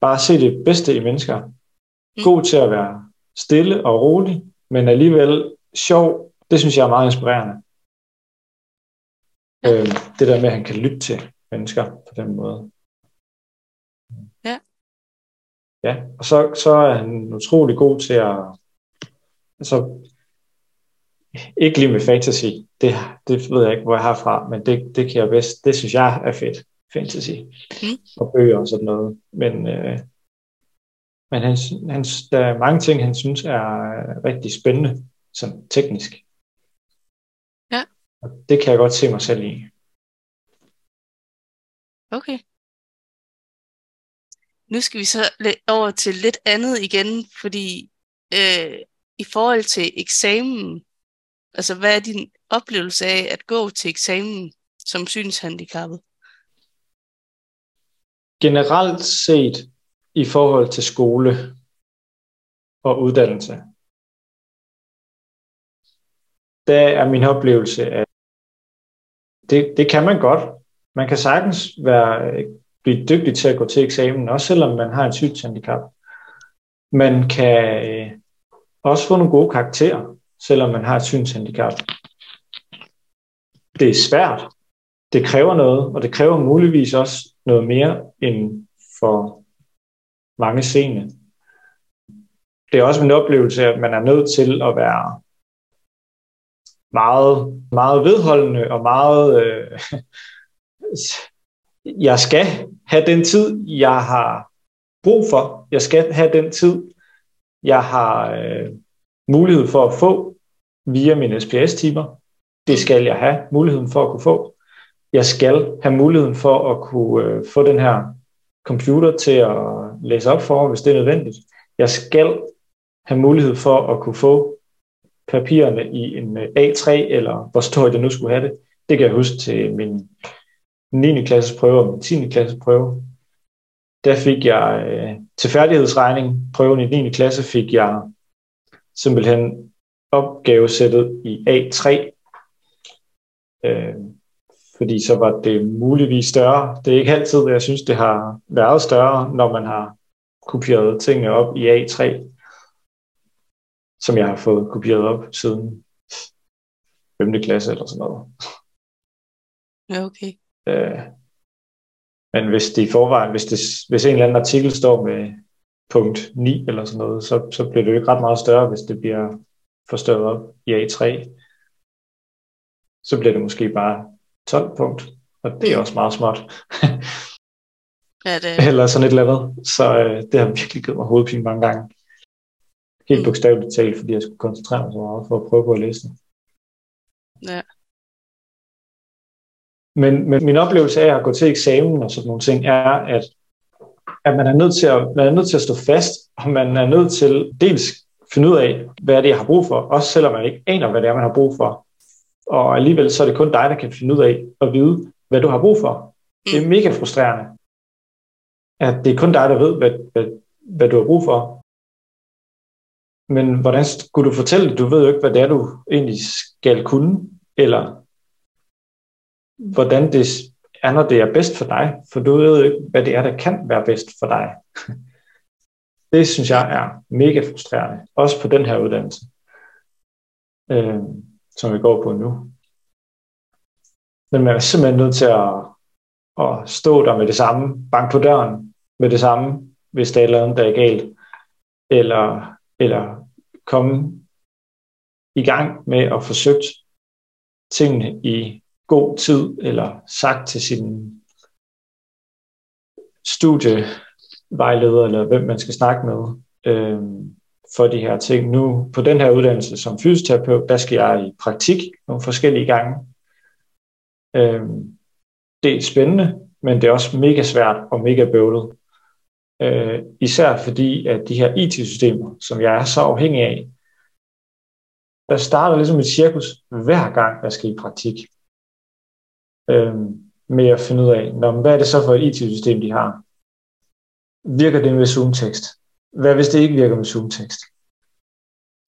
bare se det bedste i mennesker. Mm. God til at være stille og rolig, men alligevel sjov, det synes jeg er meget inspirerende. Øh, det der med, at han kan lytte til mennesker på den måde. Ja. Ja, og så, så er han utrolig god til at... Altså, ikke lige med fantasy, det, det ved jeg ikke, hvor jeg har fra, men det, det kan jeg bedst, det synes jeg er fedt, fantasy, mm. og bøger og sådan noget. Men, øh, men han, han, der er mange ting, han synes er rigtig spændende, sådan teknisk. Ja. Og det kan jeg godt se mig selv i. Okay. Nu skal vi så over til lidt andet igen, fordi øh, i forhold til eksamen, altså hvad er din oplevelse af at gå til eksamen som synshandicappet? Generelt set i forhold til skole og uddannelse, der er min oplevelse, at det, det kan man godt. Man kan sagtens være, blive dygtig til at gå til eksamen, også selvom man har et synshandicap. Man kan øh, også få nogle gode karakterer, selvom man har et synshandicap. Det er svært. Det kræver noget, og det kræver muligvis også noget mere end for mange seende. Det er også min oplevelse, at man er nødt til at være meget, meget vedholdende og meget... Øh, [laughs] jeg skal have den tid, jeg har brug for. Jeg skal have den tid, jeg har øh, mulighed for at få via mine SPS-timer. Det skal jeg have muligheden for at kunne få. Jeg skal have muligheden for at kunne øh, få den her computer til at læse op for, hvis det er nødvendigt. Jeg skal have mulighed for at kunne få papirerne i en øh, A3, eller hvor stor jeg nu skulle have det. Det kan jeg huske til min 9. klasses prøve og min 10. klasses prøve. Der fik jeg øh, til færdighedsregning, prøven i 9. klasse, fik jeg simpelthen opgavesættet i A3. Øh, fordi så var det muligvis større. Det er ikke altid, jeg synes, det har været større, når man har kopieret tingene op i A3, som jeg har fået kopieret op siden 5. klasse eller sådan noget. Ja, okay. Øh, men hvis det i forvejen, hvis, det, hvis en eller anden artikel står med punkt 9 eller sådan noget, så, så bliver det jo ikke ret meget større, hvis det bliver forstørret op i A3. Så bliver det måske bare 12 punkt, og det er også meget småt. ja, det... [laughs] Eller sådan et eller andet. Så øh, det har virkelig givet mig hovedpine mange gange. Helt mm. bogstaveligt talt, fordi jeg skulle koncentrere mig så meget for at prøve på at læse det. Ja. Men, men min oplevelse af at gå til eksamen og sådan nogle ting, er, at, at man, er nødt til at, man er nødt til at stå fast, og man er nødt til dels finde ud af, hvad er det, jeg har brug for, også selvom man ikke aner, hvad det er, man har brug for. Og alligevel så er det kun dig, der kan finde ud af at vide, hvad du har brug for. Det er mm. mega frustrerende, at det er kun dig, der ved, hvad, hvad, hvad du har brug for. Men hvordan skulle du fortælle det? Du ved jo ikke, hvad det er, du egentlig skal kunne, eller hvordan det er, når det er bedst for dig, for du ved jo ikke, hvad det er, der kan være bedst for dig. [laughs] Det synes jeg er mega frustrerende, også på den her uddannelse, øh, som vi går på nu. Men man er simpelthen nødt til at, at stå der med det samme, banke på døren med det samme, hvis der er noget, der er galt, eller, eller komme i gang med at forsøge tingene i god tid, eller sagt til sin studievejleder, eller hvem man skal snakke med, øh, for de her ting. Nu på den her uddannelse som fysioterapeut, der skal jeg i praktik nogle forskellige gange. Øhm, det er spændende, men det er også mega svært og mega bøvlet. Øh, især fordi, at de her IT-systemer, som jeg er så afhængig af, der starter ligesom et cirkus hver gang, jeg skal i praktik. Øhm, med at finde ud af, når, hvad er det så for et IT-system, de har? Virker det med Zoom-tekst? Hvad hvis det ikke virker med Zoom-tekst?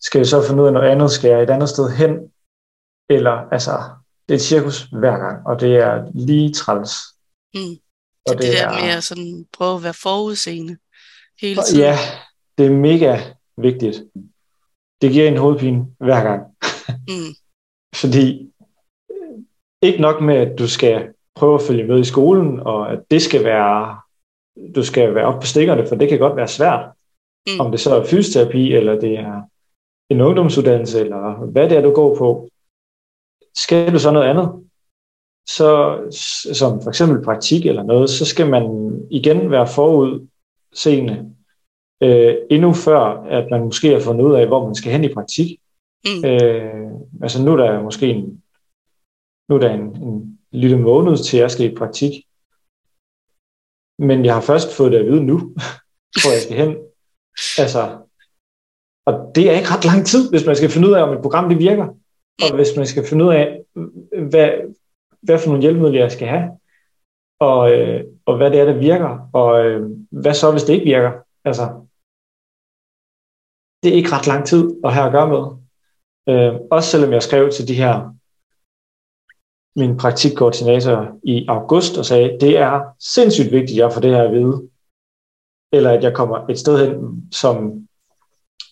Skal jeg så finde ud af noget andet? Skal jeg et andet sted hen? Eller, altså, det er et cirkus hver gang, og det er lige træls. Mm. Og det, det der er, med at sådan prøve at være forudseende hele tiden. Ja, det er mega vigtigt. Det giver en hovedpine hver gang. Mm. [laughs] Fordi ikke nok med, at du skal prøve at følge med i skolen, og at det skal være, du skal være op på stikkerne, for det kan godt være svært. Mm. Om det så er fysioterapi, eller det er en ungdomsuddannelse, eller hvad det er, du går på. Skal du så noget andet, så, som for eksempel praktik eller noget, så skal man igen være forudseende, øh, endnu før, at man måske har fundet ud af, hvor man skal hen i praktik. Mm. Øh, altså nu er der måske en, nu er der en, en lille måned til, at jeg skal i praktik. Men jeg har først fået det at vide nu, [laughs] hvor jeg skal hen. Altså, og det er ikke ret lang tid, hvis man skal finde ud af, om et program det virker. Og hvis man skal finde ud af, hvad, hvad for nogle hjælpemidler jeg skal have, og, øh, og hvad det er, der virker, og øh, hvad så, hvis det ikke virker. Altså, det er ikke ret lang tid at have at gøre med. Øh, også selvom jeg skrev til de her min praktikkoordinator i august og sagde, det er sindssygt vigtigt, at jeg får det her at vide. Eller at jeg kommer et sted hen, som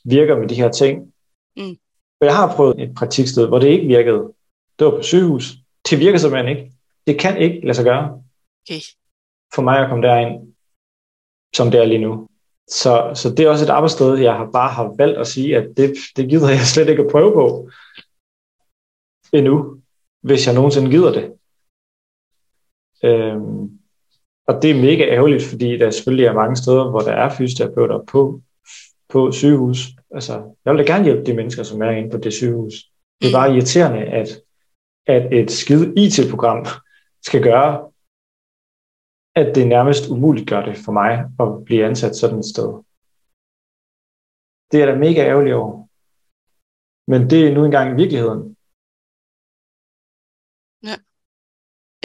virker med de her ting. Mm. Jeg har prøvet et praktiksted, hvor det ikke virkede. Det var på sygehus. Det virker simpelthen ikke. Det kan ikke lade sig gøre. Okay. For mig at komme derind, som det er lige nu. Så, så det er også et arbejdssted, jeg har bare har valgt at sige, at det, det gider jeg [laughs] slet ikke at prøve på endnu, hvis jeg nogensinde gider det. Øhm, og det er mega ærgerligt, fordi der selvfølgelig er mange steder, hvor der er fysioterapeuter på, på sygehus. Altså, jeg vil da gerne hjælpe de mennesker, som er inde på det sygehus. Det er bare irriterende, at at et skide IT-program skal gøre, at det nærmest umuligt gør det for mig at blive ansat sådan et sted. Det er da mega ærgerligt over. Men det er nu engang virkeligheden.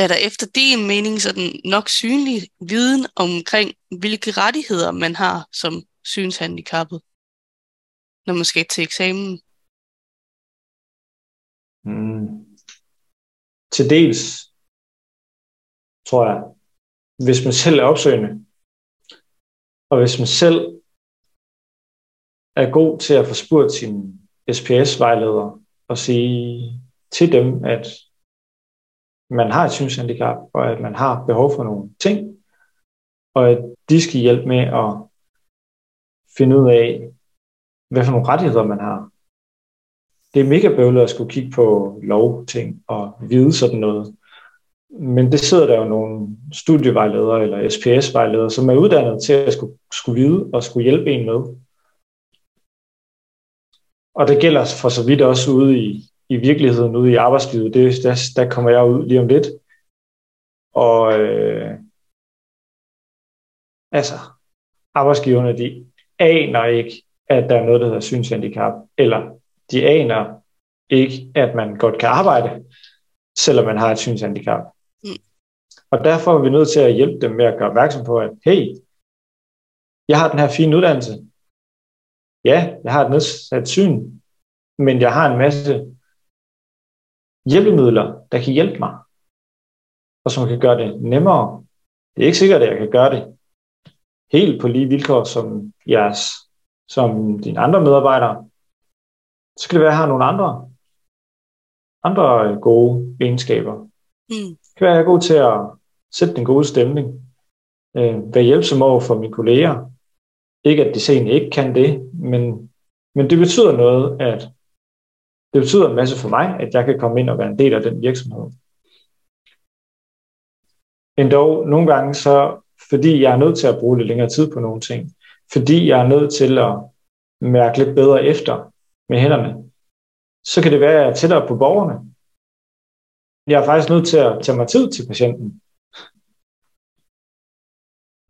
Er der efter din mening sådan nok synlig viden omkring, hvilke rettigheder man har som synshandicappet, når man skal til eksamen? Mm. Til dels, tror jeg, hvis man selv er opsøgende, og hvis man selv er god til at få spurgt sin SPS-vejleder og sige til dem, at man har et synshandicap, og at man har behov for nogle ting, og at de skal hjælpe med at finde ud af, hvad for nogle rettigheder man har det er mega bøvlet at skulle kigge på lovting og vide sådan noget. Men det sidder der jo nogle studievejledere eller SPS-vejledere, som er uddannet til at skulle, skulle vide og skulle hjælpe en med. Og det gælder for så vidt også ude i, i virkeligheden, ude i arbejdslivet. Det, der, der kommer jeg ud lige om lidt. Og øh, altså, arbejdsgiverne, de aner ikke, at der er noget, der hedder synshandicap, eller de aner ikke, at man godt kan arbejde, selvom man har et synshandicap. Mm. Og derfor er vi nødt til at hjælpe dem med at gøre opmærksom på, at hey, jeg har den her fine uddannelse. Ja, jeg har et nedsat syn, men jeg har en masse hjælpemidler, der kan hjælpe mig, og som kan gøre det nemmere. Det er ikke sikkert, at jeg kan gøre det helt på lige vilkår som jeres, som dine andre medarbejdere, så kan det være, at jeg har nogle andre, andre gode egenskaber. Mm. Det kan være, at jeg er god til at sætte den gode stemning. Øh, være hjælpsom over for mine kolleger. Ikke at de sen ikke kan det, men, men det betyder noget, at det betyder en masse for mig, at jeg kan komme ind og være en del af den virksomhed. Endog nogle gange så, fordi jeg er nødt til at bruge lidt længere tid på nogle ting, fordi jeg er nødt til at mærke lidt bedre efter med hænderne, så kan det være, at jeg er tættere på borgerne. Jeg er faktisk nødt til at tage mig tid til patienten.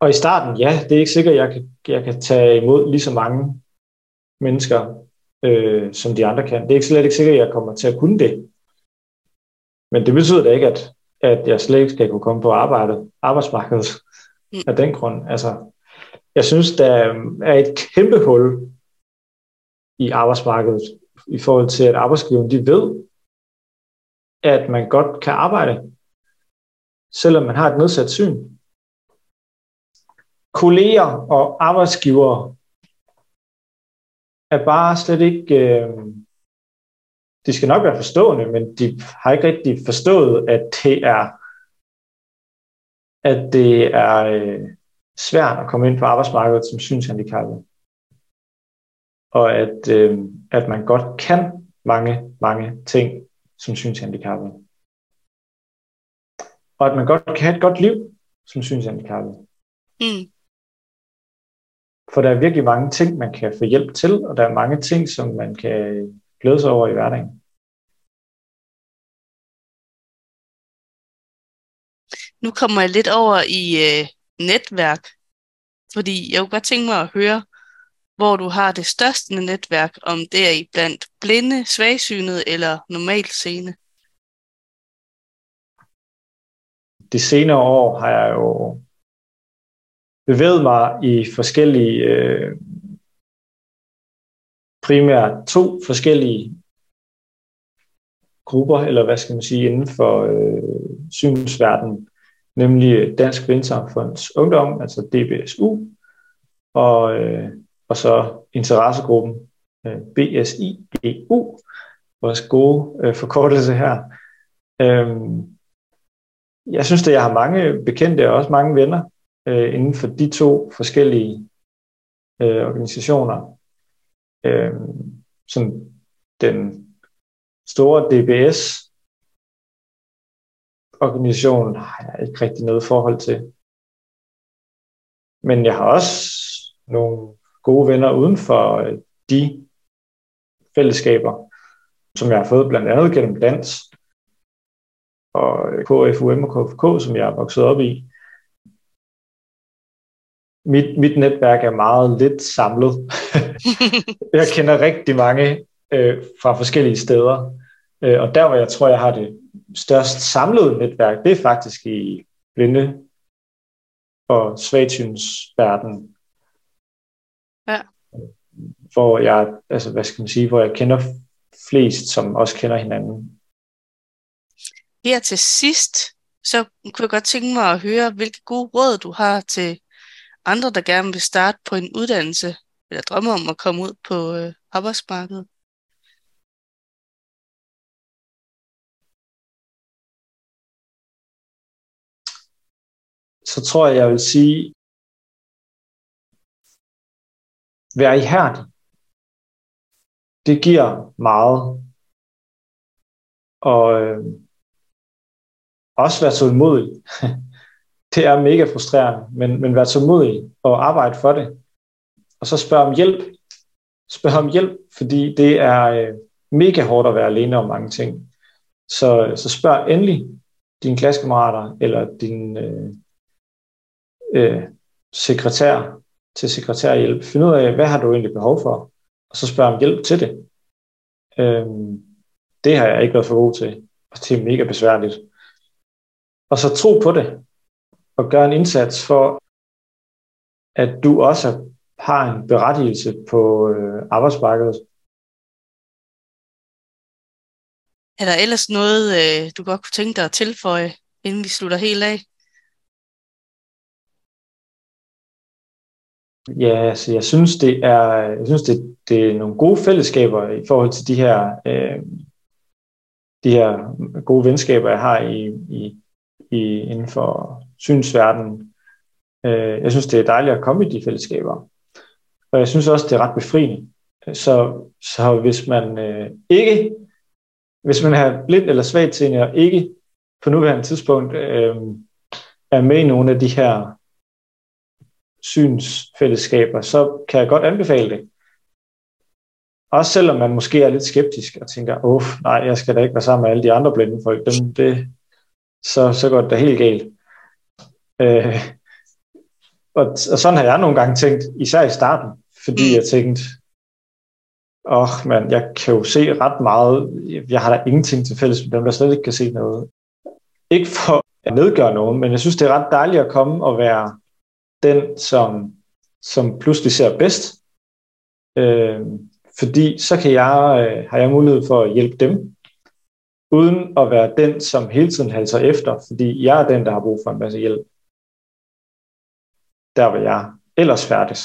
Og i starten, ja, det er ikke sikkert, at jeg kan, jeg kan tage imod lige så mange mennesker, øh, som de andre kan. Det er ikke slet ikke sikkert, at jeg kommer til at kunne det. Men det betyder da ikke, at, at jeg slet ikke skal kunne komme på arbejdet, arbejdsmarkedet mm. af den grund. Altså, jeg synes, der er et kæmpe hul i arbejdsmarkedet i forhold til, at arbejdsgiverne de ved, at man godt kan arbejde, selvom man har et nedsat syn. Kolleger og arbejdsgivere er bare slet ikke... Øh, de skal nok være forstående, men de har ikke rigtig forstået, at det er, at det er øh, svært at komme ind på arbejdsmarkedet som synshandicappet. Og at, øh, at man godt kan mange, mange ting som synshandicappet. Og at man godt kan have et godt liv som synshandicappet. Mm. For der er virkelig mange ting, man kan få hjælp til, og der er mange ting, som man kan glæde sig over i hverdagen. Nu kommer jeg lidt over i øh, netværk, fordi jeg kunne godt tænke mig at høre, hvor du har det største netværk, om det er i blandt blinde, svagsynede eller normalseende? De senere år har jeg jo bevæget mig i forskellige, øh, primært to forskellige grupper, eller hvad skal man sige, inden for øh, synsverdenen, nemlig Dansk Blindsamfunds Ungdom, altså DBSU, og øh, og så interessegruppen øh, BSIEU, vores gode øh, forkortelse her. Øhm, jeg synes, at jeg har mange bekendte og også mange venner øh, inden for de to forskellige øh, organisationer. Øh, som den store DBS organisation har jeg ikke rigtig noget forhold til. Men jeg har også nogle gode venner uden for øh, de fællesskaber, som jeg har fået blandt andet gennem dans og KFUM og KFK, som jeg er vokset op i. Mit, mit netværk er meget lidt samlet. [laughs] jeg kender rigtig mange øh, fra forskellige steder. Øh, og der, hvor jeg tror, jeg har det størst samlede netværk, det er faktisk i blinde og svagsynsverden hvor jeg, altså hvad skal man sige, hvor jeg kender flest, som også kender hinanden. Her til sidst, så kunne jeg godt tænke mig at høre, hvilke gode råd du har til andre, der gerne vil starte på en uddannelse, eller drømmer om at komme ud på øh, arbejdsmarkedet. Så tror jeg, jeg vil sige, vær ihærdig det giver meget. Og øh, også være tålmodig. [laughs] det er mega frustrerende, men, men vær tålmodig og arbejde for det. Og så spørg om hjælp. Spørg om hjælp, fordi det er øh, mega hårdt at være alene om mange ting. Så, så spørg endelig dine klassekammerater eller din øh, øh, sekretær til sekretærhjælp. Find ud af, hvad har du egentlig behov for? og så spørg om hjælp til det. Øhm, det har jeg ikke været for god til, og det er mega besværligt. Og så tro på det, og gøre en indsats for, at du også har en berettigelse på øh, arbejdsmarkedet. Er der ellers noget, øh, du godt kunne tænke dig at tilføje, inden vi slutter helt af? Ja, altså jeg synes, det er, jeg synes det, det er nogle gode fællesskaber i forhold til de her, øh, de her gode venskaber, jeg har i, i, i inden for synsverden. Øh, jeg synes, det er dejligt at komme i de fællesskaber. Og jeg synes også, det er ret befriende. Så, så hvis man øh, ikke, hvis man er blind eller svagt til og ikke på nuværende tidspunkt øh, er med i nogle af de her synsfællesskaber, så kan jeg godt anbefale det. også selvom man måske er lidt skeptisk og tænker, åh, nej, jeg skal da ikke være sammen med alle de andre blinde folk, dem, det, så, så går det da helt galt. Øh, og, og sådan har jeg nogle gange tænkt, især i starten, fordi mm. jeg tænkte, åh, oh, man, jeg kan jo se ret meget, jeg har da ingenting til fælles med dem, der slet ikke kan se noget. Ikke for at nedgøre nogen, men jeg synes, det er ret dejligt at komme og være den, som, som pludselig ser bedst. Øh, fordi så kan jeg, øh, har jeg mulighed for at hjælpe dem, uden at være den, som hele tiden halser efter, fordi jeg er den, der har brug for en masse hjælp. Der vil jeg ellers færdes.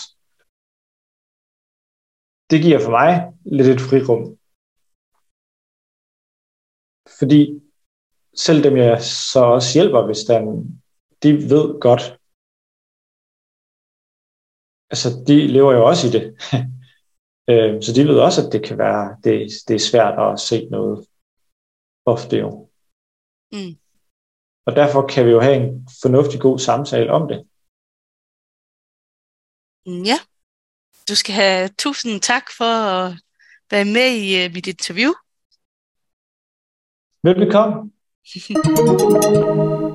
Det giver for mig lidt et frirum. Fordi selv dem, jeg så også hjælper, hvis den, de ved godt, altså de lever jo også i det. [laughs] Øhm, så de ved også, at det kan være, det, det er svært at se noget ofte jo. Mm. Og derfor kan vi jo have en fornuftig god samtale om det. Ja, du skal have tusind tak for at være med i uh, mit interview. Velbekomme. [laughs]